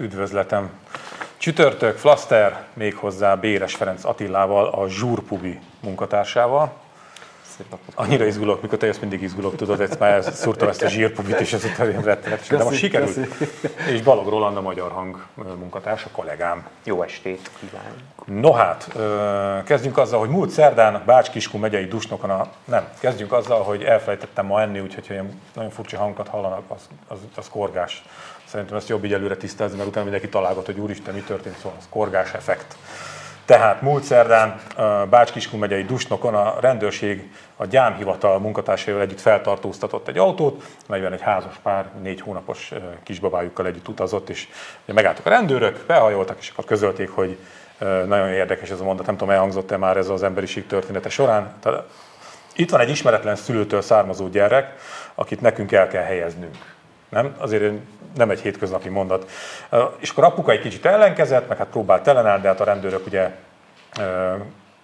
üdvözletem. Csütörtök, Flaster, méghozzá Béres Ferenc Attilával, a Zsúrpubi munkatársával. Annyira izgulok, mikor te jössz, mindig izgulok, tudod, ezt már szúrtam ezt a zsírpubit, és ez után rettenetes. De most sikerült. Köszi. És Balog Roland, a Magyar Hang munkatársa, kollégám. Jó estét kívánok. No hát, kezdjünk azzal, hogy múlt szerdán Bács-Kiskú megyei dusnokon a... Nem, kezdjünk azzal, hogy elfelejtettem ma enni, úgyhogy ha ilyen nagyon furcsa hangokat hallanak, az, az, az korgás. Szerintem ezt jobb így előre tisztázni, mert utána mindenki találgat, hogy úristen, mi történt, szóval az korgás effekt. Tehát múlt szerdán Bács-Kiskun megyei Dusnokon a rendőrség a gyámhivatal munkatársaival együtt feltartóztatott egy autót, melyben egy házas pár négy hónapos kisbabájukkal együtt utazott, és megálltak a rendőrök, behajoltak, és akkor közölték, hogy nagyon érdekes ez a mondat, nem tudom, elhangzott-e már ez az emberiség története során. Itt van egy ismeretlen szülőtől származó gyerek, akit nekünk el kell helyeznünk. Nem? Azért nem egy hétköznapi mondat. És akkor apuka egy kicsit ellenkezett, meg hát próbált ellenállni, de hát a rendőrök ugye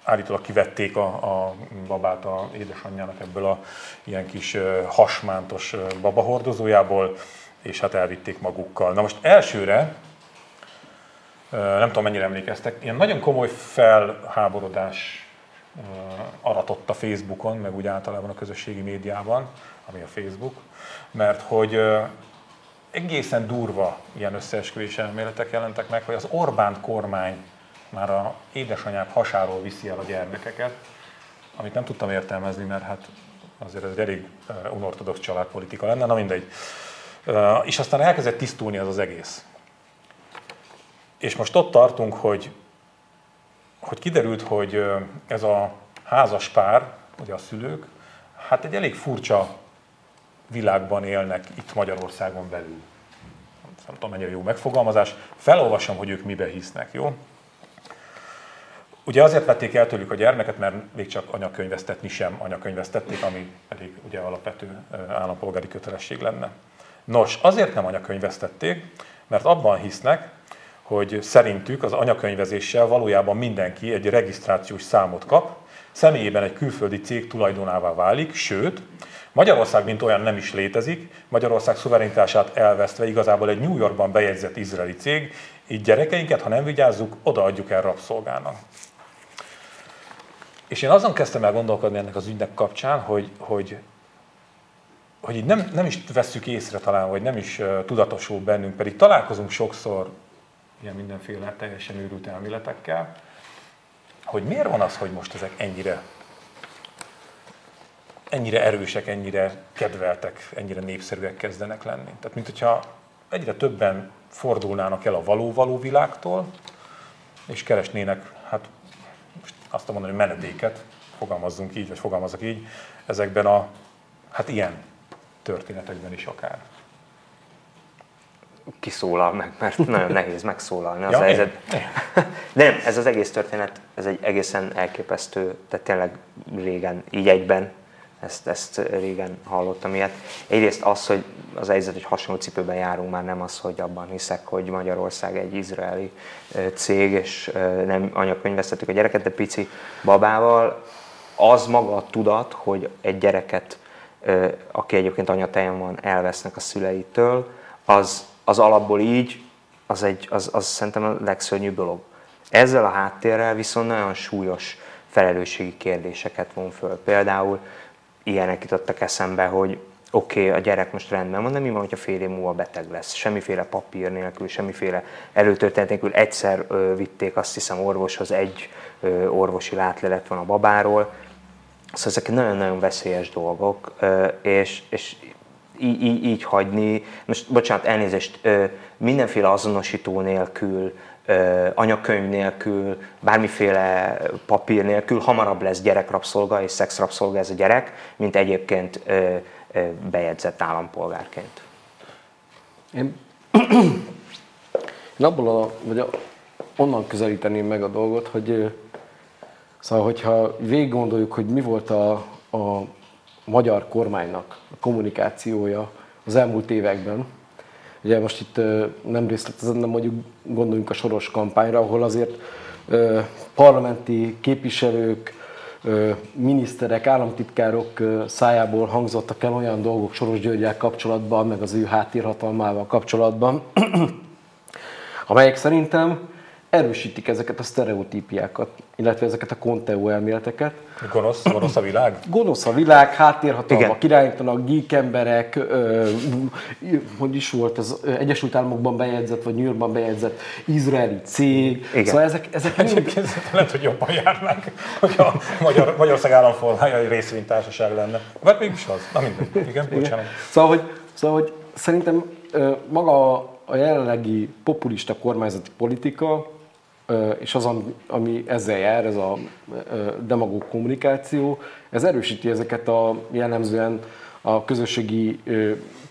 állítólag kivették a, a babát a édesanyjának ebből a ilyen kis hasmántos babahordozójából, és hát elvitték magukkal. Na most elsőre, nem tudom mennyire emlékeztek, ilyen nagyon komoly felháborodás aratott a Facebookon, meg úgy általában a közösségi médiában, ami a Facebook, mert hogy egészen durva ilyen összeesküvés elméletek jelentek meg, hogy az Orbán kormány már a édesanyák hasáról viszi el a gyermekeket, amit nem tudtam értelmezni, mert hát azért ez egy elég unortodox családpolitika lenne, na mindegy. És aztán elkezdett tisztulni az az egész. És most ott tartunk, hogy, hogy kiderült, hogy ez a házas pár, ugye a szülők, hát egy elég furcsa világban élnek itt Magyarországon belül. Nem tudom, mennyire jó megfogalmazás. Felolvasom, hogy ők mibe hisznek, jó? Ugye azért vették el tőlük a gyermeket, mert még csak anyakönyvesztetni sem anyakönyvesztették, ami elég ugye alapvető állampolgári kötelesség lenne. Nos, azért nem anyakönyvesztették, mert abban hisznek, hogy szerintük az anyakönyvezéssel valójában mindenki egy regisztrációs számot kap, személyében egy külföldi cég tulajdonává válik, sőt, Magyarország, mint olyan nem is létezik, Magyarország szuverenitását elvesztve igazából egy New Yorkban bejegyzett izraeli cég, így gyerekeinket, ha nem vigyázzuk, odaadjuk el rabszolgának. És én azon kezdtem el gondolkodni ennek az ügynek kapcsán, hogy, hogy, hogy így nem, nem is vesszük észre talán, vagy nem is tudatosul bennünk, pedig találkozunk sokszor ilyen mindenféle teljesen őrült elméletekkel, hogy miért van az, hogy most ezek ennyire ennyire erősek, ennyire kedveltek, ennyire népszerűek kezdenek lenni. Tehát, mint hogyha egyre többen fordulnának el a való-való világtól, és keresnének, hát azt mondani, hogy menedéket, fogalmazzunk így, vagy fogalmazok így, ezekben a, hát ilyen történetekben is akár. Kiszólal meg, mert nagyon nehéz megszólalni az ja, helyzet. De nem, ez az egész történet, ez egy egészen elképesztő, tehát tényleg régen, így egyben ezt, ezt régen hallottam ilyet. Egyrészt az, hogy az helyzet, hogy hasonló cipőben járunk, már nem az, hogy abban hiszek, hogy Magyarország egy izraeli cég, és nem anyakönyvesztettük a gyereket, de pici babával. Az maga a tudat, hogy egy gyereket, aki egyébként anyatejen van, elvesznek a szüleitől, az, az alapból így, az, egy, az, az szerintem a legszörnyűbb dolog. Ezzel a háttérrel viszont nagyon súlyos felelősségi kérdéseket von föl. Például ilyenek jutottak eszembe, hogy oké, okay, a gyerek most rendben van, de mi van, hogyha fél év múlva beteg lesz? Semmiféle papír nélkül, semmiféle előtörténet nélkül. Egyszer ö, vitték azt hiszem orvoshoz, egy ö, orvosi látlelet van a babáról. Szóval ezek nagyon-nagyon veszélyes dolgok, ö, és, és így, így, így hagyni, most bocsánat, elnézést, ö, mindenféle azonosító nélkül, anyakönyv nélkül, bármiféle papír nélkül hamarabb lesz gyerekrabszolga és szexrabszolga ez a gyerek, mint egyébként bejegyzett állampolgárként. Én, én abból a, vagy a, onnan közelíteném meg a dolgot, hogy szóval, hogyha végig gondoljuk, hogy mi volt a, a magyar kormánynak a kommunikációja az elmúlt években, Ugye most itt nem részletezem, de mondjuk gondoljunk a soros kampányra, ahol azért parlamenti képviselők, miniszterek, államtitkárok szájából hangzottak el olyan dolgok Soros Györgyel kapcsolatban, meg az ő háttérhatalmával kapcsolatban, amelyek szerintem erősítik ezeket a sztereotípiákat, illetve ezeket a konteó elméleteket. Gonosz, gonosz a világ? Gonosz a világ, háttérhatalmak irányítanak, geek emberek, ö, hogy is volt, az Egyesült Államokban bejegyzett, vagy New Yorkban bejegyzett izraeli cég. Igen. Szóval ezek, ezek mind... lehet, hogy jobban járnánk, hogyha Magyar, Magyarország államformája egy részvénytársaság lenne. Vagy mégis az. Na mindegy. Igen, bocsánat. Szóval, hogy, szóval, hogy szerintem maga a jelenlegi populista kormányzati politika és az, ami ezzel jár, ez a demagóg kommunikáció, ez erősíti ezeket a jellemzően a közösségi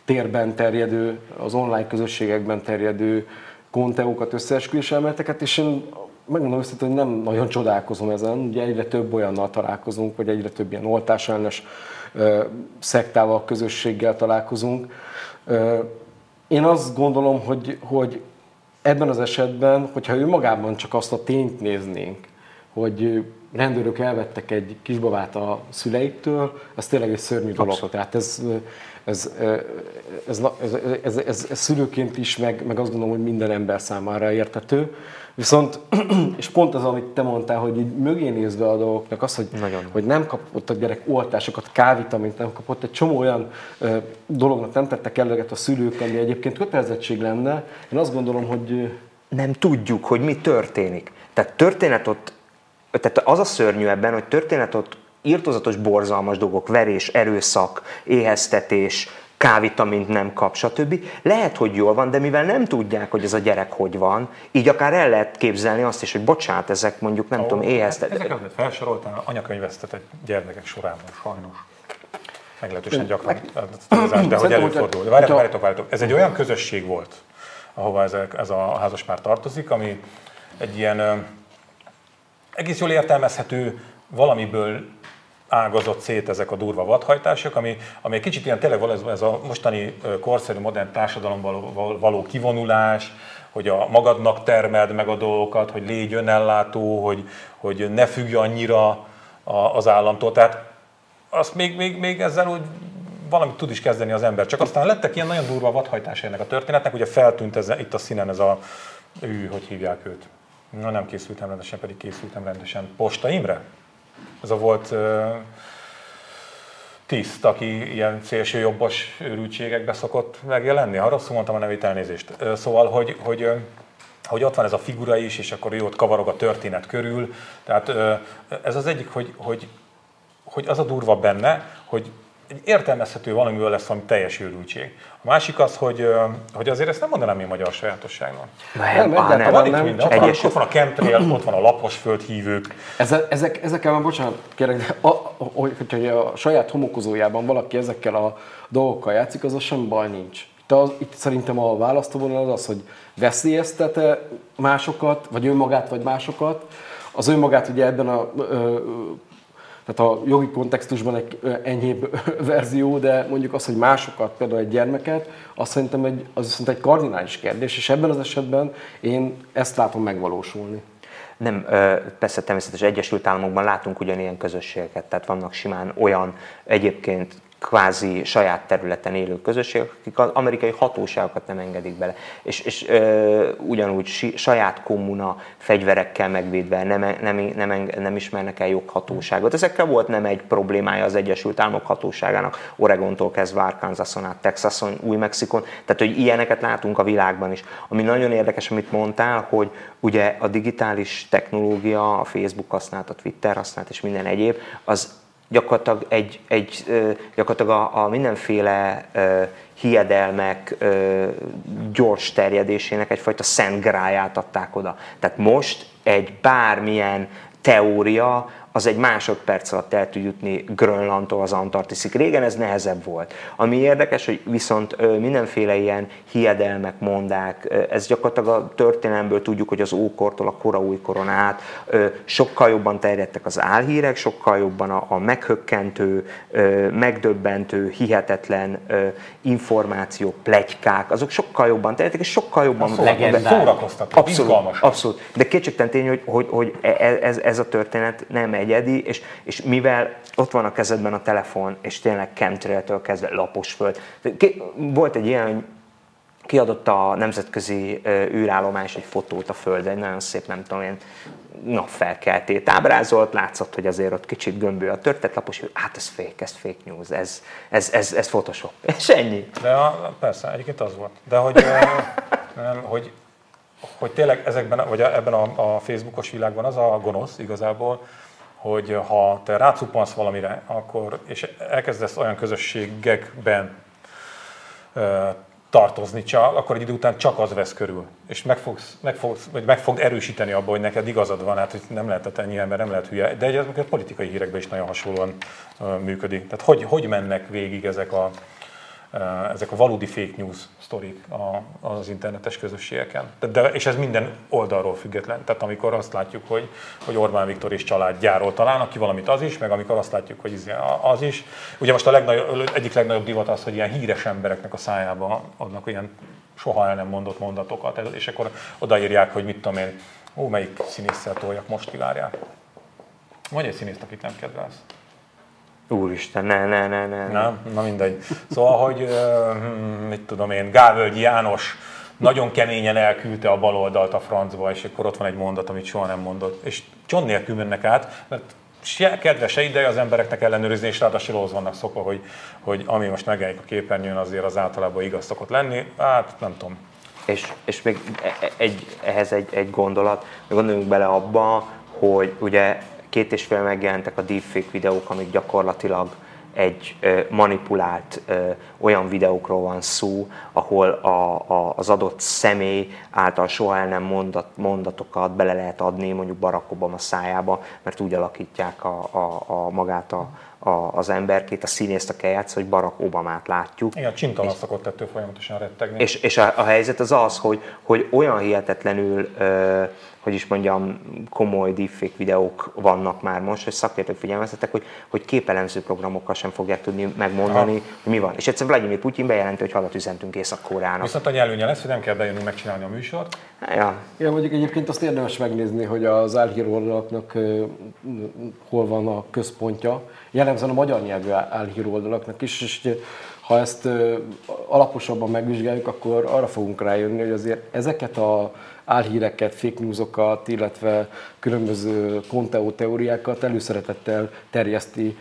térben terjedő, az online közösségekben terjedő konteókat, összeesküvés elméleteket, és én megmondom őszintén, hogy nem nagyon csodálkozom ezen. Ugye egyre több olyannal találkozunk, vagy egyre több ilyen oltásellenes szektával, közösséggel találkozunk. Én azt gondolom, hogy, hogy ebben az esetben, hogyha ő magában csak azt a tényt néznénk, hogy rendőrök elvettek egy kisbabát a szüleiktől, ez tényleg egy szörnyű dolog. Abszolút. Tehát ez, ez, ez, ez, ez, ez, ez szülőként is, meg, meg azt gondolom, hogy minden ember számára értető. Viszont, és pont az, amit te mondtál, hogy így mögé nézve a dolgoknak az, hogy, Nagyon. hogy nem kapott a gyerek oltásokat, kávitamint nem kapott, egy csomó olyan ö, dolognak nem tettek eleget a szülők, ami egyébként kötelezettség lenne. Én azt gondolom, hogy... Nem tudjuk, hogy mi történik. Tehát történet ott, tehát az a szörnyű ebben, hogy történet ott írtozatos, borzalmas dolgok, verés, erőszak, éheztetés, K-vitamint nem kap, stb. Lehet, hogy jól van, de mivel nem tudják, hogy ez a gyerek hogy van, így akár el lehet képzelni azt is, hogy bocsánat, ezek mondjuk nem oh, tudom, éheztet. Ezeket, amit felsoroltál, anyakönyvesztetett gyermekek sorában sajnos. Meglehetősen gyakran, de hogy előfordul. Várjátok, várjátok, várjátok. Ez egy olyan közösség volt, ahova ez, ez a házaspár tartozik, ami egy ilyen egész jól értelmezhető valamiből ágazott szét ezek a durva vadhajtások, ami, ami egy kicsit ilyen tényleg ez a mostani korszerű modern társadalomban való, való kivonulás, hogy a magadnak termeld meg a dolgokat, hogy légy önellátó, hogy, hogy ne függj annyira az államtól. Tehát azt még, még, még ezzel úgy valamit tud is kezdeni az ember. Csak aztán lettek ilyen nagyon durva vadhajtás ennek a történetnek, ugye feltűnt ez, itt a színen ez a, ő, hogy hívják őt. Na nem készültem rendesen, pedig készültem rendesen. Posta Imre? Ez a volt tiszt, aki ilyen szélső jobbos őrültségekbe szokott megjelenni. Ha rosszul mondtam a nevét, elnézést. Szóval, hogy, hogy hogy ott van ez a figura is, és akkor ő kavarog a történet körül. Tehát ez az egyik, hogy, hogy, hogy az a durva benne, hogy egy értelmezhető valamivel lesz valami teljes őrültség. A másik az, hogy, hogy azért ezt nem mondanám én magyar sajátosságnak. Nem, nem, nem, van itt minden. Ott van, ott van a chemtrail, ott van a lapos földhívők. Ezek, ezek, ezekkel már bocsánat, kérlek, de a, hogyha a saját homokozójában valaki ezekkel a dolgokkal játszik, az sem baj nincs. Itt, az, itt szerintem a választóvonal az az, hogy veszélyeztet-e másokat, vagy önmagát, vagy másokat. Az önmagát ugye ebben a ö, tehát a jogi kontextusban egy enyhébb verzió, de mondjuk az, hogy másokat, például egy gyermeket, azt szerintem egy, az szerintem egy kardinális kérdés, és ebben az esetben én ezt látom megvalósulni. Nem, persze természetes Egyesült Államokban látunk ugyanilyen közösségeket, tehát vannak simán olyan egyébként kvázi saját területen élő közösségek, akik az amerikai hatóságokat nem engedik bele. És, és ö, ugyanúgy si, saját kommuna fegyverekkel megvédve nem, nem, nem, nem ismernek el joghatóságot. Ezekkel volt nem egy problémája az Egyesült Államok hatóságának, Oregontól kezdve Arkansason át Texason, Új-Mexikon, tehát hogy ilyeneket látunk a világban is. Ami nagyon érdekes, amit mondtál, hogy ugye a digitális technológia, a Facebook használat, a Twitter használat és minden egyéb, az gyakorlatilag, egy, egy, gyakorlatilag a, a mindenféle hiedelmek gyors terjedésének egyfajta szent gráját adták oda. Tehát most egy bármilyen teória, az egy másodperc alatt el tud jutni Grönlandtól az Antarktiszig. Régen ez nehezebb volt. Ami érdekes, hogy viszont mindenféle ilyen hiedelmek, mondák, ez gyakorlatilag a történelemből tudjuk, hogy az ókortól a kora újkoron át sokkal jobban terjedtek az álhírek, sokkal jobban a, a meghökkentő, megdöbbentő, hihetetlen információk, plegykák, azok sokkal jobban terjedtek, és sokkal jobban szórakoztató, abszolút, abszolút. De kétségtelen tény, hogy, hogy, hogy e, e, ez, ez a történet nem egy egyedi, és, és mivel ott van a kezedben a telefon, és tényleg chemtrail kezdve lapos föld. Volt egy ilyen, kiadott a nemzetközi űrállomás egy fotót a Földre, egy nagyon szép, nem tudom én, napfelkeltét ábrázolt, látszott, hogy azért ott kicsit gömbő a lapos, hogy hát ez fake, ez fake news, ez, ez, ez, ez Photoshop, és ennyi. De a, persze, egyébként az volt. De hogy, nem, hogy, hogy tényleg ezekben, vagy ebben a, a Facebookos világban az a gonosz igazából, hogy ha te rácuppansz valamire, akkor, és elkezdesz olyan közösségekben tartozni csak, akkor egy idő után csak az vesz körül. És meg, fogsz, meg, fogsz, vagy meg fog erősíteni abban, hogy neked igazad van, hát hogy nem lehet ennyi ember, nem lehet hülye. De egy, a politikai hírekben is nagyon hasonlóan működik. Tehát hogy, hogy mennek végig ezek a, ezek a valódi fake news sztorik az internetes közösségeken. De, és ez minden oldalról független. Tehát amikor azt látjuk, hogy, hogy Orbán Viktor és családjáról találnak ki valamit, az is, meg amikor azt látjuk, hogy az is. Ugye most a legnagyobb, egyik legnagyobb divat az, hogy ilyen híres embereknek a szájába adnak ilyen soha el nem mondott mondatokat, és akkor odaírják, hogy mit tudom én, ó, melyik színésszel toljak, most kivárják. Vagy egy színészt, akit nem kedvelsz. Úristen, ne, ne, ne, ne. Nem? Na mindegy. Szóval, hogy hm, mit tudom én, Gávölgyi János nagyon keményen elküldte a baloldalt a francba, és akkor ott van egy mondat, amit soha nem mondott. És cson nélkül mennek át, mert se kedve, se ideje az embereknek ellenőrizni, és ráadásul ahhoz vannak szokva, hogy, hogy ami most megjelenik a képernyőn, azért az általában igaz szokott lenni. Hát nem tudom. És, és még e, e, egy, ehhez egy, egy gondolat, gondoljunk bele abba, hogy ugye két és fél megjelentek a deepfake videók, amik gyakorlatilag egy manipulált olyan videókról van szó, ahol a, a, az adott személy által soha el nem mondat, mondatokat bele lehet adni mondjuk Barack Obama szájába, mert úgy alakítják a, a, a magát a, a, az emberkét, a színészt, aki eljátsz, hogy Barack Obamát látjuk. Igen, csintalan szokott ettől folyamatosan rettegni. És, és a, a helyzet az az, hogy, hogy olyan hihetetlenül ö, hogy is mondjam, komoly deepfake videók vannak már most, hogy szakértők figyelmeztetek, hogy, hogy képelemző programokkal sem fogják tudni megmondani, Aha. hogy mi van. És egyszerűen Vladimir Putyin bejelenti, hogy hadat üzentünk Észak-Koreának. Viszont a nyelőnye lesz, hogy nem kell bejönni megcsinálni a műsort. Ja. ja, mondjuk egyébként azt érdemes megnézni, hogy az álhíroldalaknak hol van a központja. Jellemzően a magyar nyelvű álhíroldalaknak is, és ha ezt alaposabban megvizsgáljuk, akkor arra fogunk rájönni, hogy azért ezeket a álhíreket, fake newsokat, illetve különböző konteó teóriákat előszeretettel terjeszti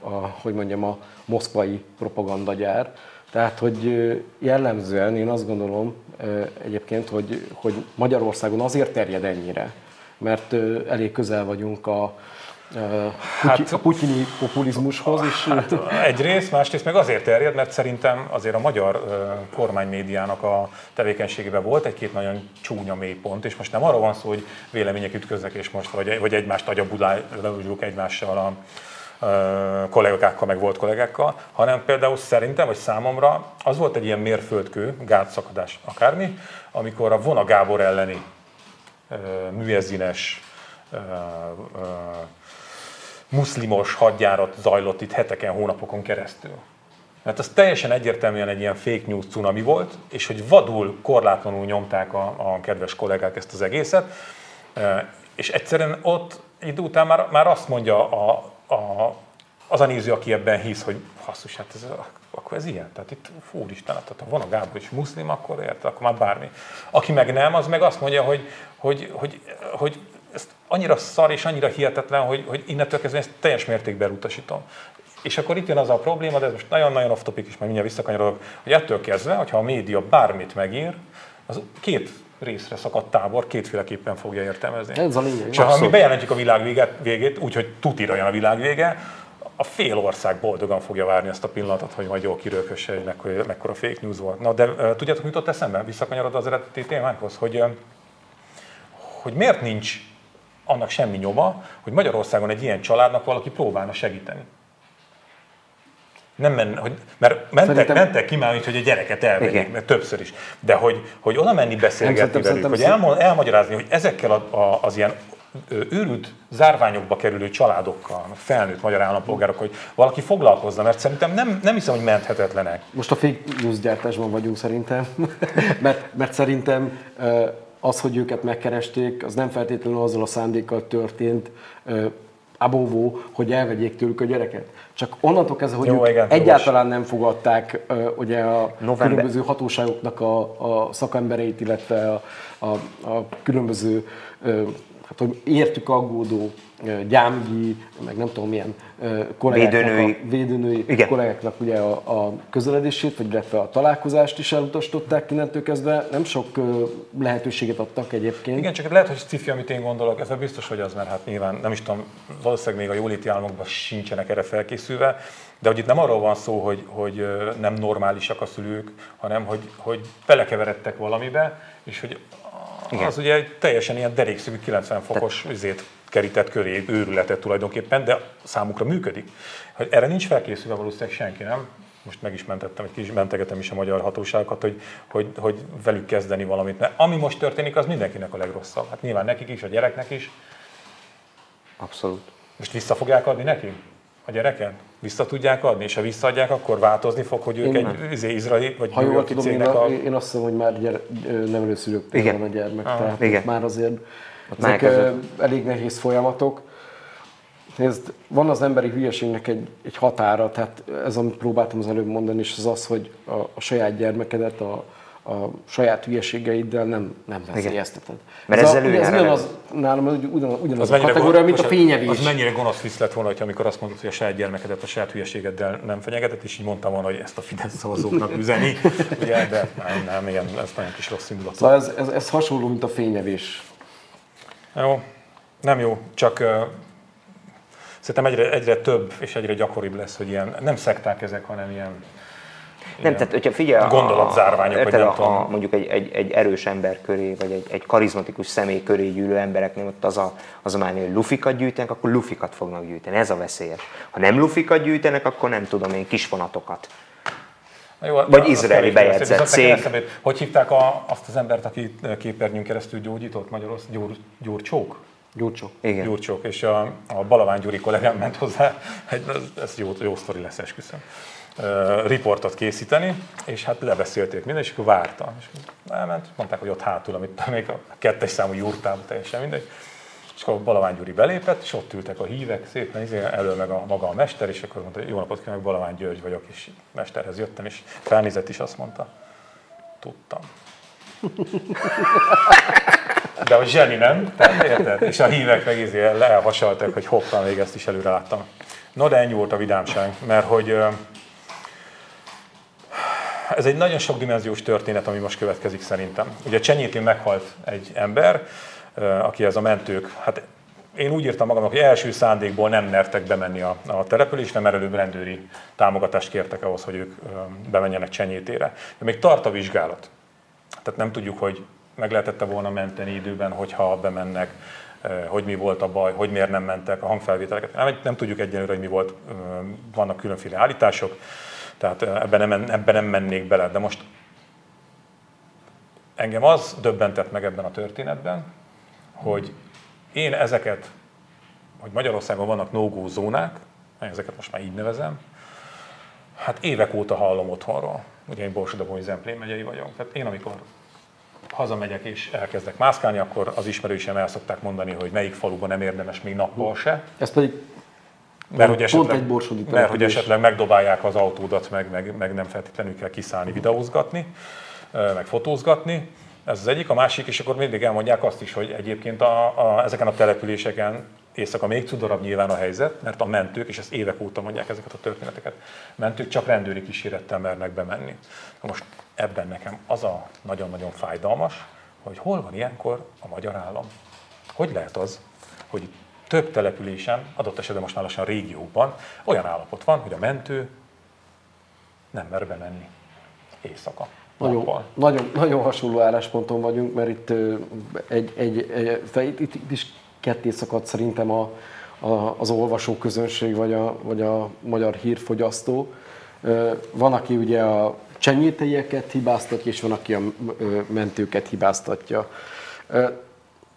a, hogy mondjam, a moszkvai propagandagyár. Tehát, hogy jellemzően én azt gondolom egyébként, hogy, hogy Magyarországon azért terjed ennyire, mert elég közel vagyunk a, hát, a putyini populizmushoz is. Hát, egyrészt, másrészt meg azért terjed, mert szerintem azért a magyar kormánymédiának a tevékenységében volt egy-két nagyon csúnya mélypont, és most nem arról van szó, hogy vélemények ütköznek, és most vagy, vagy egymást agyabudáljuk egymással a, kollégákkal, meg volt kollégákkal, hanem például szerintem, vagy számomra az volt egy ilyen mérföldkő, gátszakadás, akármi, amikor a Vona Gábor elleni műezines muszlimos hadjárat zajlott itt heteken, hónapokon keresztül. Mert az teljesen egyértelműen egy ilyen fake news cunami volt, és hogy vadul, korlátlanul nyomták a, a kedves kollégák ezt az egészet, és egyszerűen ott idő után már, már azt mondja a, a, az a néző, aki ebben hisz, hogy hasszus, hát ez, akkor ez ilyen. Tehát itt, fúristen, hát ha van a Gábor is muszlim, akkor érte, akkor már bármi. Aki meg nem, az meg azt mondja, hogy, hogy, hogy, hogy ez annyira szar és annyira hihetetlen, hogy, hogy innentől kezdve ezt teljes mértékben utasítom. És akkor itt jön az a probléma, de ez most nagyon-nagyon off topic is, majd mindjárt visszakanyarodok, hogy ettől kezdve, hogyha a média bármit megír, az két részre szakadt tábor kétféleképpen fogja értelmezni. Ez a lényeg. És ha mi bejelentjük a világ végét, végét úgyhogy tutira jön a világ vége, a fél ország boldogan fogja várni ezt a pillanatot, hogy majd jól kirőkösse, hogy mekkora, mekkora fake news volt. Na, de uh, tudjátok, mit jutott eszembe? Visszakanyarod az eredeti témánkhoz, hogy, uh, hogy miért nincs annak semmi nyoma, hogy Magyarországon egy ilyen családnak valaki próbálna segíteni. Nem men, hogy, mert mentek, Szerintem... mentek ki már, hogy a gyereket elvegyék, mert többször is. De hogy, hogy oda menni beszélgetni velük, hogy elmo- elmagyarázni, hogy ezekkel a, a, az ilyen őrült zárványokba kerülő családokkal, felnőtt magyar állampolgárok, hogy valaki foglalkozna, mert szerintem nem, nem hiszem, hogy menthetetlenek. Most a fake news gyártásban vagyunk szerintem, mert, mert szerintem az, hogy őket megkeresték, az nem feltétlenül azzal a szándékkal történt, abóvó, hogy elvegyék tőlük a gyereket. Csak onnantól kezdve, hogy Jó, ők igen, egyáltalán nem fogadták uh, ugye a November. különböző hatóságoknak a, a szakembereit, illetve a, a, a különböző uh, hát, hogy értük aggódó gyámgi, meg nem tudom milyen kollégáknak, védőnői, a, védőnői Igen. kollégáknak ugye a, a közeledését, vagy illetve a találkozást is elutasították innentől kezdve. Nem sok lehetőséget adtak egyébként. Igen, csak lehet, hogy cifi, amit én gondolok, ez biztos, hogy az, mert hát nyilván nem is tudom, valószínűleg még a jóléti államokban sincsenek erre felkészülve, de hogy itt nem arról van szó, hogy, hogy nem normálisak a szülők, hanem hogy, hogy belekeveredtek valamibe, és hogy igen. az ugye egy teljesen ilyen derékszögű 90 fokos Te... üzét kerített köré őrületet tulajdonképpen, de számukra működik. Hogy erre nincs felkészülve valószínűleg senki, nem? Most meg is mentettem, egy kis mentegetem is a magyar hatóságokat, hogy, hogy, hogy velük kezdeni valamit. Mert ami most történik, az mindenkinek a legrosszabb. Hát nyilván nekik is, a gyereknek is. Abszolút. Most vissza fogják adni neki? A gyereket? Vissza tudják adni, és ha visszaadják, akkor változni fog, hogy ők én egy izé, izraeli vagy Ha jól tudom, én, a... én azt hiszem, hogy már gyere, nevelőszülők van a gyermek, ah, tehát igen. már azért ezek elég nehéz folyamatok. Nézd, van az emberi hülyeségnek egy, egy határa, tehát ez, amit próbáltam az előbb mondani, és az az, hogy a, a saját gyermekedet a, a saját hülyeségeiddel nem, nem veszélyezteted. Mert ez ezzel a, ez ugyanaz, nálam ugyan, ugyanaz az a kategória, mint a fényevés. Az mennyire gonosz visz lett volna, hogy amikor azt mondod, hogy a saját gyermekedet a saját hülyeségeddel nem fenyegetett, és így mondtam volna, hogy ezt a Fidesz szavazóknak üzeni, ugye, de nem, nem, ilyen, ez nagyon kis rossz indulat. Szóval ez, ez, ez hasonló, mint a fényevés. Jó, nem jó, csak uh, szerintem egyre, egyre több és egyre gyakoribb lesz, hogy ilyen, nem szekták ezek, hanem ilyen nem, tehát hogyha figyelj, gondolatzárványok, a, vagy nem a, a, mondjuk egy, egy, egy, erős ember köré, vagy egy, egy karizmatikus személy köré gyűlő embereknél ott az a, az a mánia, hogy lufikat gyűjtenek, akkor lufikat fognak gyűjteni. Ez a veszélyes. Ha nem lufikat gyűjtenek, akkor nem tudom én, kisvonatokat. Jó, Vagy izraeli bejegyzett cég. Eszembe, hogy hívták a, azt az embert, aki képernyőn keresztül gyógyított Magyarország? Gyur, Gyurcsók? Gyurcsók. Igen. Gyurcsók, és a, a Balavány Gyuri kollégám ment hozzá, ez, ez jó, jó sztori lesz, esküszöm, uh, riportot készíteni, és hát lebeszélték minden, és akkor várta. És elment, mondták, hogy ott hátul, amit még a kettes számú jurtában teljesen mindegy és akkor Balavány Gyuri belépett, és ott ültek a hívek, szépen izé, elő meg a maga a mester, és akkor mondta, jó napot kívánok, Balavány György vagyok, és mesterhez jöttem, és felnézett is azt mondta, tudtam. De a zseni nem, tehát érted? És a hívek meg izé elhasaltak, hogy hoppá, még ezt is előre láttam. No, de ennyi volt a vidámság, mert hogy ez egy nagyon sok dimenziós történet, ami most következik szerintem. Ugye Csenyétén meghalt egy ember, aki ez a mentők, hát én úgy írtam magamnak, hogy első szándékból nem mertek bemenni a, a településre, mert előbb rendőri támogatást kértek ahhoz, hogy ők bemenjenek Csenyétére. De még tart a vizsgálat. Tehát nem tudjuk, hogy meg lehetette volna menteni időben, hogyha bemennek, hogy mi volt a baj, hogy miért nem mentek a hangfelvételeket. Nem, nem tudjuk egyenlőre, hogy mi volt, vannak különféle állítások, tehát ebben nem, ebben nem mennék bele. De most engem az döbbentett meg ebben a történetben, hogy én ezeket, hogy Magyarországon vannak no zónák, ezeket most már így nevezem, hát évek óta hallom otthonról. Ugye én Borsodabói Zemplén megyei vagyok. Tehát én amikor hazamegyek és elkezdek mászkálni, akkor az ismerősem el szokták mondani, hogy melyik faluban nem érdemes még nappal se. Ez pedig mert hogy, esetleg, egy borsodi mert hogy esetleg megdobálják az autódat, meg, meg, meg nem feltétlenül kell kiszállni, videózgatni, meg fotózgatni. Ez az egyik, a másik, és akkor mindig elmondják azt is, hogy egyébként a, a, ezeken a településeken éjszaka még cudorabb nyilván a helyzet, mert a mentők, és ezt évek óta mondják ezeket a történeteket, mentők csak rendőri kísérettel mernek bemenni. Most ebben nekem az a nagyon-nagyon fájdalmas, hogy hol van ilyenkor a magyar állam. Hogy lehet az, hogy több településen, adott esetben most már lassan régiókban olyan állapot van, hogy a mentő nem mer bemenni éjszaka. Nagyon, nagyon, nagyon hasonló állásponton vagyunk, mert itt, egy, egy, egy, itt, itt is ketté szakadt szerintem a, a, az olvasó közönség, vagy a, vagy a magyar hírfogyasztó. Van, aki ugye a csenyéteieket hibáztatja, és van, aki a mentőket hibáztatja.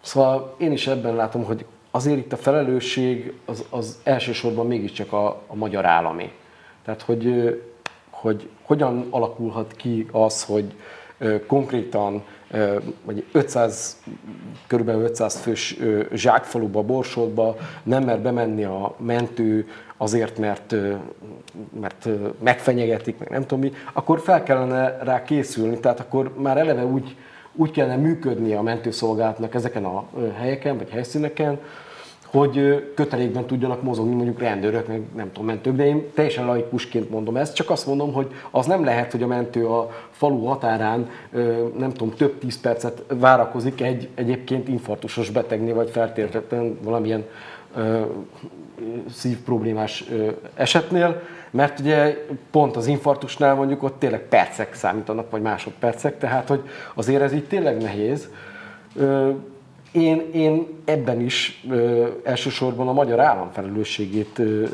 Szóval én is ebben látom, hogy azért itt a felelősség az, az elsősorban mégiscsak a, a magyar állami. Tehát, hogy hogy hogyan alakulhat ki az, hogy konkrétan vagy 500, körülbelül 500 fős zsákfaluba, Borsodba nem mer bemenni a mentő azért, mert, mert megfenyegetik, meg nem tudom mi, akkor fel kellene rá készülni, tehát akkor már eleve úgy, úgy kellene működni a mentőszolgálatnak ezeken a helyeken, vagy helyszíneken, hogy kötelékben tudjanak mozogni mondjuk rendőrök, meg nem tudom, mentők, de én teljesen laikusként mondom ezt, csak azt mondom, hogy az nem lehet, hogy a mentő a falu határán, nem tudom, több tíz percet várakozik egy egyébként infarktusos betegnél, vagy feltétlenül valamilyen szívproblémás esetnél, mert ugye pont az infarktusnál mondjuk ott tényleg percek számítanak, vagy másodpercek, tehát hogy azért ez így tényleg nehéz. Én, én ebben is ö, elsősorban a magyar állam felelősségét ö,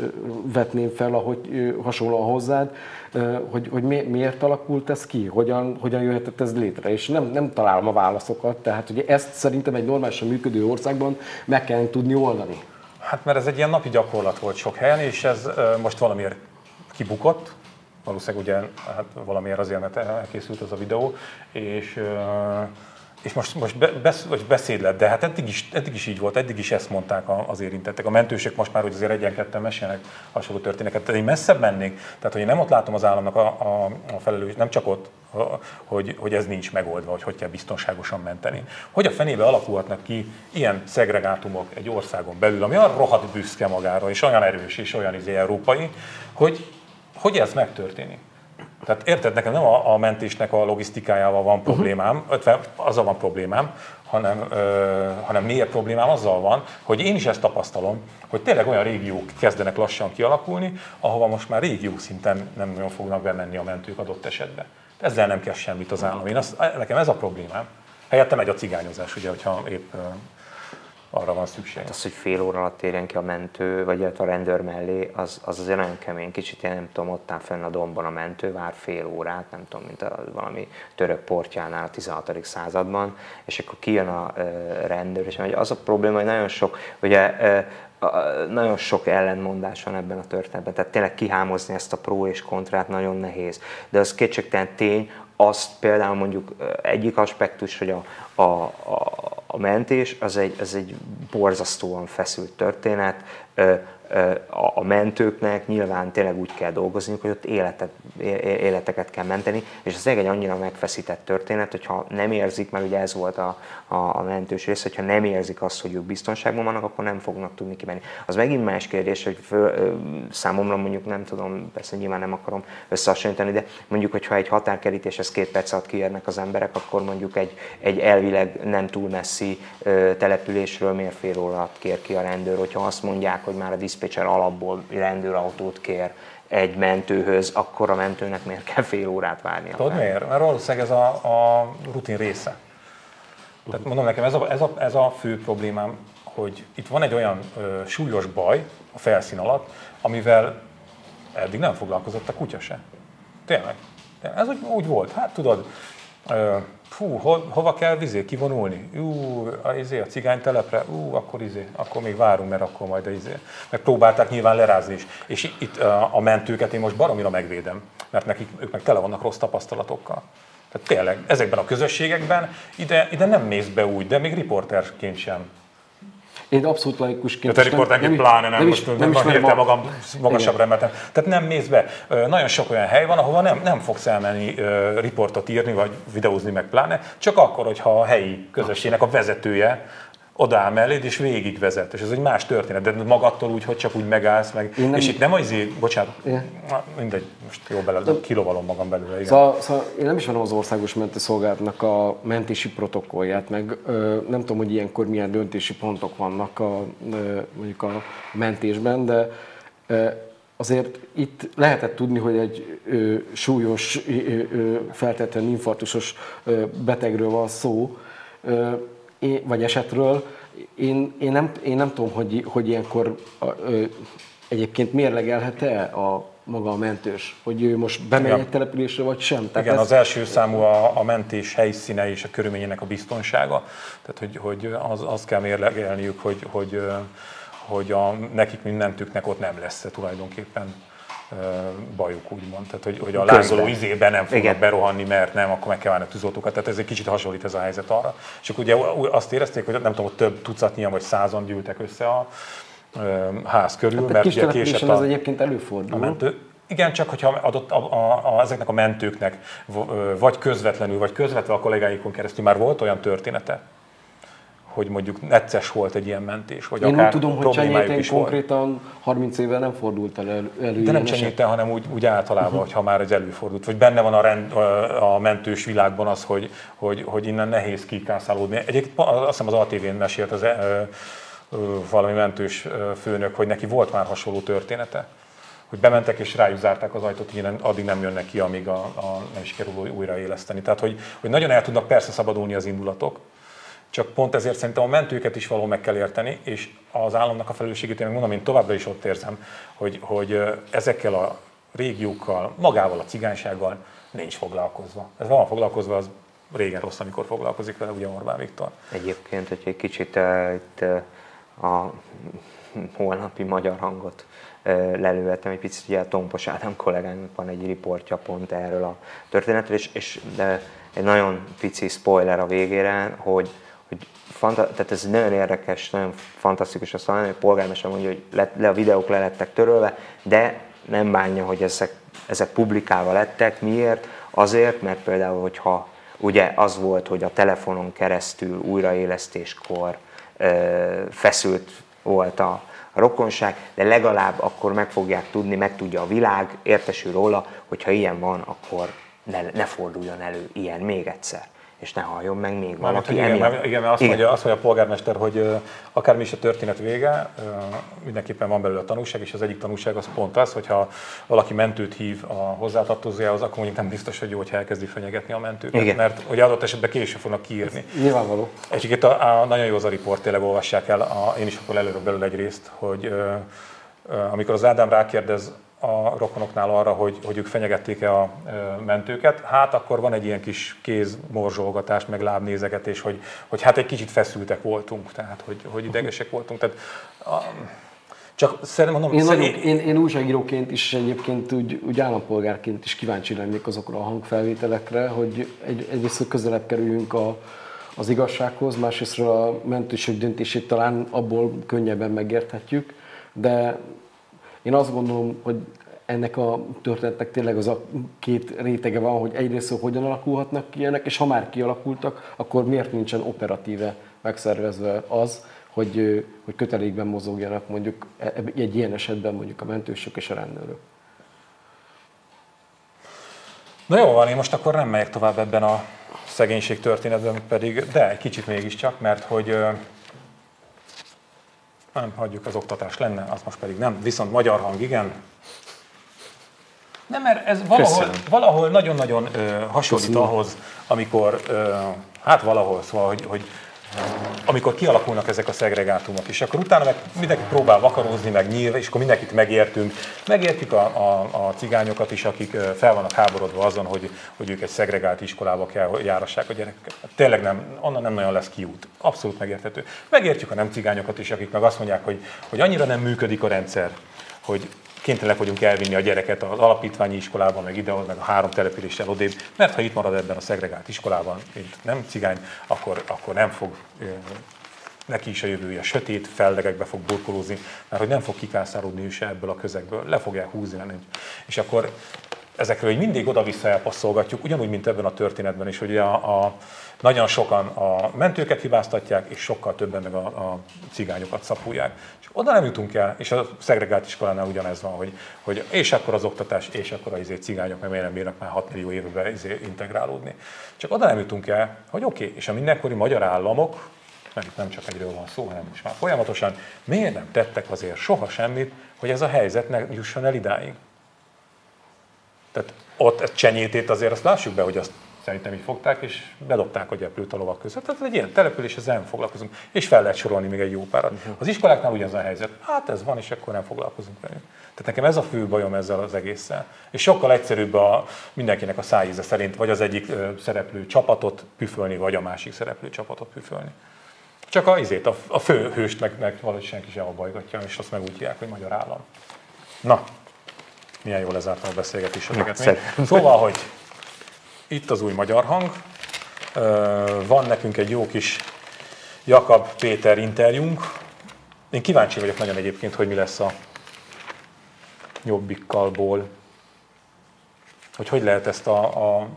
vetném fel, ahogy ö, hasonlóan hozzád, ö, hogy, hogy mi, miért alakult ez ki, hogyan, hogyan jöhetett ez létre, és nem, nem találom a válaszokat, tehát ugye ezt szerintem egy normálisan működő országban meg kell tudni oldani. Hát mert ez egy ilyen napi gyakorlat volt sok helyen, és ez ö, most valamiért kibukott, valószínűleg ugye hát valamiért azért, mert elkészült az a videó, és ö, és most, most be, besz, vagy beszéd lett, de hát eddig is, eddig is így volt, eddig is ezt mondták az érintettek. A mentősök most már, hogy azért egyen-ketten mesélnek hasonló történeteket, tehát én messzebb mennék, tehát hogy én nem ott látom az államnak a, a, a felelős, nem csak ott, hogy, hogy ez nincs megoldva, hogy hogy kell biztonságosan menteni. Hogy a fenébe alakulhatnak ki ilyen szegregátumok egy országon belül, ami olyan rohadt büszke magára, és olyan erős, és olyan izé európai, hogy, hogy ez megtörténik. Tehát érted, nekem nem a, a mentésnek a logisztikájával van problémám, uh-huh. azzal van problémám, hanem, ö, hanem mélyebb problémám azzal van, hogy én is ezt tapasztalom, hogy tényleg olyan régiók kezdenek lassan kialakulni, ahova most már régió szinten nem nagyon fognak bemenni a mentők adott esetben. Ezzel nem kell semmit az állam. Én azt, nekem ez a problémám. Helyette megy a cigányozás, ugye, hogyha épp arra van szükség. Hát az, hogy fél óra alatt érjen ki a mentő, vagy a rendőr mellé, az, az azért nagyon kemény. Kicsit én nem tudom, ott áll fenn a domban a mentő, vár fél órát, nem tudom, mint a, valami török portjánál a 16. században, és akkor kijön a e, rendőr, és az a probléma, hogy nagyon sok, ugye e, nagyon sok ellentmondás van ebben a történetben, tehát tényleg kihámozni ezt a pro és kontrát nagyon nehéz. De az kétségtelen tény, azt például mondjuk egyik aspektus, hogy a, a, a, a mentés az egy, az egy borzasztóan feszült történet, a mentőknek nyilván tényleg úgy kell dolgozni, hogy ott életet, életeket kell menteni, és ez egy annyira megfeszített történet, hogyha nem érzik, mert ugye ez volt a, a, a mentős rész, hogyha nem érzik azt, hogy ők biztonságban vannak, akkor nem fognak tudni kimenni. Az megint más kérdés, hogy föl, számomra mondjuk nem tudom, persze nyilván nem akarom összehasonlítani, de mondjuk, hogyha egy határkerítéshez két perc alatt kiérnek az emberek, akkor mondjuk egy, egy elvileg nem túl messzi településről miért fél óra kér ki a rendőr, hogyha azt mondják, hogy már a diszpécser alapból rendőrautót kér egy mentőhöz, akkor a mentőnek miért kell fél órát várni? Tudod miért? Mert valószínűleg ez a, a rutin része. Tehát mondom nekem, ez a, ez, a, ez a fő problémám, hogy itt van egy olyan ö, súlyos baj a felszín alatt, amivel eddig nem foglalkozott a kutya se. Tényleg. Ez úgy, úgy volt. Hát tudod, ö, fú, ho, hova kell vizé kivonulni? Ú, a, izé, a cigány telepre, ú, akkor izé, akkor még várunk, mert akkor majd a izé. Meg próbálták nyilván lerázni is. És itt a, a mentőket én most baromira megvédem, mert nekik, ők meg tele vannak rossz tapasztalatokkal. Tehát tényleg, ezekben a közösségekben ide, ide nem mész be úgy, de még riporterként sem. Én abszolút laikusként. Tehát a riporterként pláne nem, nem, most nem, nem, hirtelen magam magasabbra emeltem. Tehát nem mész be. Nagyon sok olyan hely van, ahova nem, nem fogsz elmenni riportot írni, vagy videózni meg pláne, csak akkor, hogyha a helyi közösségnek a vezetője odaáll melléd, és végigvezet. És ez egy más történet, de magadtól úgy, hogy csak úgy megállsz meg. nem... És itt nem az, bocsánat, yeah. mindegy, most jó bele, de... kilovalom magam belőle. Igen. Szóval, szóval én nem is van az országos mentőszolgálatnak a mentési protokollját, meg ö, nem tudom, hogy ilyenkor milyen döntési pontok vannak a, ö, mondjuk a mentésben, de ö, azért itt lehetett tudni, hogy egy ö, súlyos, ö, feltétlenül infarktusos betegről van szó, ö, vagy esetről, én, én, nem, én nem tudom, hogy, hogy ilyenkor ö, egyébként mérlegelhet-e a maga a mentős, hogy ő most bemegy egy településre, vagy sem. Tehát Igen, ez... az első számú a, a mentés helyszíne és a körülményének a biztonsága. Tehát, hogy, hogy az, azt kell mérlegelniük, hogy, hogy, hogy a, nekik mindentüknek ott nem lesz tulajdonképpen bajuk, úgymond. Tehát, hogy, hogy a lázoló izében nem fognak Igen. berohanni, mert nem, akkor meg kell válni a tűzoltókat. Tehát ez egy kicsit hasonlít ez a helyzet arra. És akkor ugye azt érezték, hogy nem tudom, több tucatnyian vagy százan gyűltek össze a ház körül, hát mert ugye késett a, ez egyébként előfordul. A mentő, igen, csak hogyha adott a, a, a, ezeknek a mentőknek vagy közvetlenül, vagy közvetve a kollégáikon keresztül már volt olyan története, hogy mondjuk necces volt egy ilyen mentés, vagy Én akár úgy tudom, hogy Csenyéten konkrétan volt. 30 éve nem fordult elő. elő De nem Csenyéten, hanem úgy, úgy általában, uh-huh. hogyha már ez előfordult. Vagy benne van a, rend, a mentős világban az, hogy, hogy, hogy innen nehéz kikászálódni. Egyébként azt hiszem az ATV-n mesélt az, ö, valami mentős főnök, hogy neki volt már hasonló története hogy bementek és rájuk zárták az ajtót, hogy addig nem jönnek ki, amíg a, a nem sikerül újraéleszteni. Tehát, hogy, hogy nagyon el tudnak persze szabadulni az indulatok, csak pont ezért szerintem a mentőket is való meg kell érteni, és az államnak a felelősségét, én mondom, én továbbra is ott érzem, hogy, hogy ezekkel a régiókkal, magával a cigánysággal nincs foglalkozva. Ez van foglalkozva, az régen rossz, amikor foglalkozik vele, ugye Orbán Viktor. Egyébként, hogy egy kicsit uh, itt uh, a holnapi magyar hangot lelőhettem egy picit, ugye Tompos Ádám kollégának van egy riportja pont erről a történetről, és, és de egy nagyon pici spoiler a végére, hogy, hogy fanta- tehát ez nagyon érdekes, nagyon fantasztikus azt mondani, hogy a polgármester mondja, hogy le, le a videók le lettek törölve, de nem bánja, hogy ezek, ezek publikálva lettek. Miért? Azért, mert például, hogyha ugye az volt, hogy a telefonon keresztül újraélesztéskor ö, feszült volt a, a rokonság, de legalább akkor meg fogják tudni, meg tudja a világ, értesül róla, hogyha ilyen van, akkor ne, ne forduljon elő ilyen még egyszer és ne halljon meg még valaki igen, mert, igen, mert azt, igen. Mondja, azt mondja a polgármester, hogy akármi is a történet vége, mindenképpen van belőle a tanulság, és az egyik tanulság az pont az, hogyha valaki mentőt hív a hozzátartozójához, akkor mondjuk nem biztos, hogy jó, hogy elkezdi fenyegetni a mentőket, igen. mert ugye adott esetben később fognak kiírni. Ez nyilvánvaló. És itt a, a, nagyon jó az a riport, tényleg olvassák el, a, én is akkor előről belőle egy részt, hogy amikor az Ádám rákérdez a rokonoknál arra, hogy, hogy ők fenyegették-e a mentőket, hát akkor van egy ilyen kis kézmorzsolgatás, meg lábnézegetés, hogy, hogy hát egy kicsit feszültek voltunk, tehát hogy, hogy idegesek voltunk. Tehát, a, csak szerintem mondom... Én, szerint... nagyon, én, én újságíróként is egyébként úgy, úgy állampolgárként is kíváncsi lennék azokra a hangfelvételekre, hogy egy, egyrészt közelebb kerüljünk a, az igazsághoz, másrészt a mentőség döntését talán abból könnyebben megérthetjük, de én azt gondolom, hogy ennek a történetnek tényleg az a két rétege van, hogy egyrészt hogyan alakulhatnak ki ilyenek, és ha már kialakultak, akkor miért nincsen operatíve megszervezve az, hogy, hogy kötelékben mozogjanak mondjuk e, egy ilyen esetben mondjuk a mentősök és a rendőrök. Na jó van, én most akkor nem megyek tovább ebben a szegénység történetben pedig, de egy kicsit mégiscsak, mert hogy nem, hagyjuk, az oktatás lenne, az most pedig nem. Viszont magyar hang, igen. Nem, mert ez valahol, valahol nagyon-nagyon ö, hasonlít Köszönöm. ahhoz, amikor, ö, hát valahol, szóval, hogy, hogy amikor kialakulnak ezek a szegregátumok, és akkor utána meg mindenki próbál vakarózni, meg nyílni, és akkor mindenkit megértünk. Megértjük a, a, a cigányokat is, akik fel vannak háborodva azon, hogy, hogy ők egy szegregált iskolába kell, járassák a gyerekeket. Tényleg nem, onnan nem nagyon lesz kiút. Abszolút megérthető. Megértjük a nem cigányokat is, akik meg azt mondják, hogy, hogy annyira nem működik a rendszer, hogy kénytelenek vagyunk elvinni a gyereket az alapítványi iskolába, meg ide, meg a három településsel odébb, mert ha itt marad ebben a szegregált iskolában, mint nem cigány, akkor, akkor nem fog neki is a jövője sötét fellegekbe fog burkolózni, mert hogy nem fog kikászárodni ő ebből a közegből, le fogják húzni. És akkor ezekről hogy mindig oda-vissza elpasszolgatjuk, ugyanúgy, mint ebben a történetben is, hogy a, a, nagyon sokan a mentőket hibáztatják, és sokkal többen meg a, a cigányokat szapulják. És oda nem jutunk el, és a szegregált iskolánál ugyanez van, hogy, hogy és akkor az oktatás, és akkor az izé cigányok, mert miért nem bírnak már 6 millió évbe izé integrálódni. Csak oda nem jutunk el, hogy oké, okay, és a mindenkori magyar államok, mert itt nem csak egyről van szó, hanem most már folyamatosan, miért nem tettek azért soha semmit, hogy ez a helyzet ne jusson el idáig. Tehát ott egy csenyétét azért azt lássuk be, hogy azt szerintem így fogták, és bedobták a gyeplőt a lovak között. Tehát egy ilyen település, ezzel nem foglalkozunk. És fel lehet sorolni még egy jó párat. Az iskoláknál ugyanaz a helyzet. Hát ez van, és akkor nem foglalkozunk vele. Tehát nekem ez a fő bajom ezzel az egésszel. És sokkal egyszerűbb a, mindenkinek a szájíze szerint, vagy az egyik szereplő csapatot püfölni, vagy a másik szereplő csapatot püfölni. Csak a, izét, a, a fő hőst meg, meg valahogy senki sem bajgatja, és azt meg úgy hívják, hogy magyar állam. Na, Milyen jól lezártam a beszélgetéseket. Szóval, hogy itt az új magyar hang, van nekünk egy jó kis Jakab Péter interjúnk. Én kíváncsi vagyok nagyon egyébként, hogy mi lesz a jobbikkalból. Hogy hogy lehet ezt a, a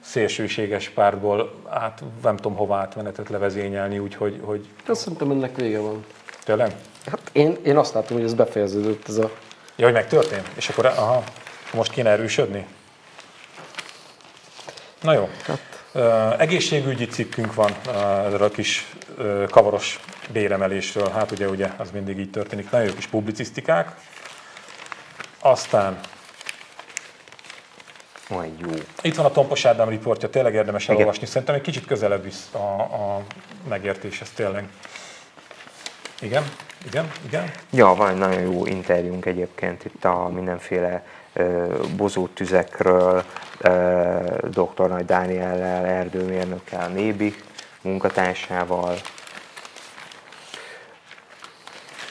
szélsőséges pártból át, nem tudom hova átmenetet levezényelni, úgyhogy... Hogy... Azt szerintem ennek vége van. Tényleg? Hát én, én azt látom, hogy ez befejeződött ez a... Ja, hogy megtörtént? És akkor aha, most kéne erősödni? Na jó. Hát. Uh, egészségügyi cikkünk van uh, erről a kis uh, kavaros béremelésről. Hát ugye, ugye, az mindig így történik. Nagyon jó kis publicisztikák. Aztán olyan jó. Itt van a Tompos Ádám riportja, tényleg érdemes elolvasni. Szerintem egy kicsit közelebb visz a, a megértéshez tényleg. Igen, igen, igen. Ja, van egy nagyon jó interjúnk egyébként itt a mindenféle bozó tüzekről, dr. Nagy Dániellel, erdőmérnökkel, Nébi munkatársával,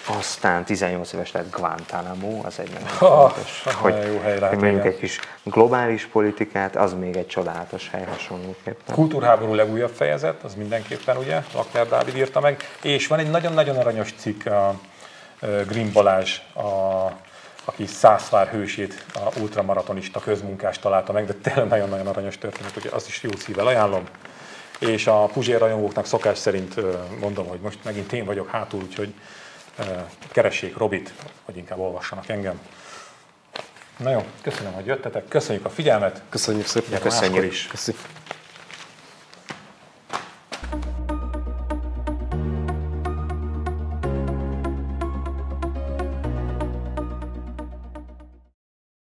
aztán 18 éves lett Guantanamo, az egy nagyon fontos, hogy, jó hely lehet, hogy egy kis globális politikát, az még egy csodálatos hely hasonlóképpen. Kultúrháború legújabb fejezet, az mindenképpen ugye, Lakjár Dávid írta meg, és van egy nagyon-nagyon aranyos cikk, a Green Balázs, a, aki százszvár hősét, a ultramaratonista közmunkás találta meg, de tényleg nagyon-nagyon aranyos történet, ugye azt is jó szívvel ajánlom. És a Puzsér rajongóknak szokás szerint mondom, hogy most megint én vagyok hátul, úgyhogy keressék Robit, vagy inkább olvassanak engem. Na jó, köszönöm, hogy jöttetek, köszönjük a figyelmet. Köszönjük szépen. Köszönjük. is. Köszönjük.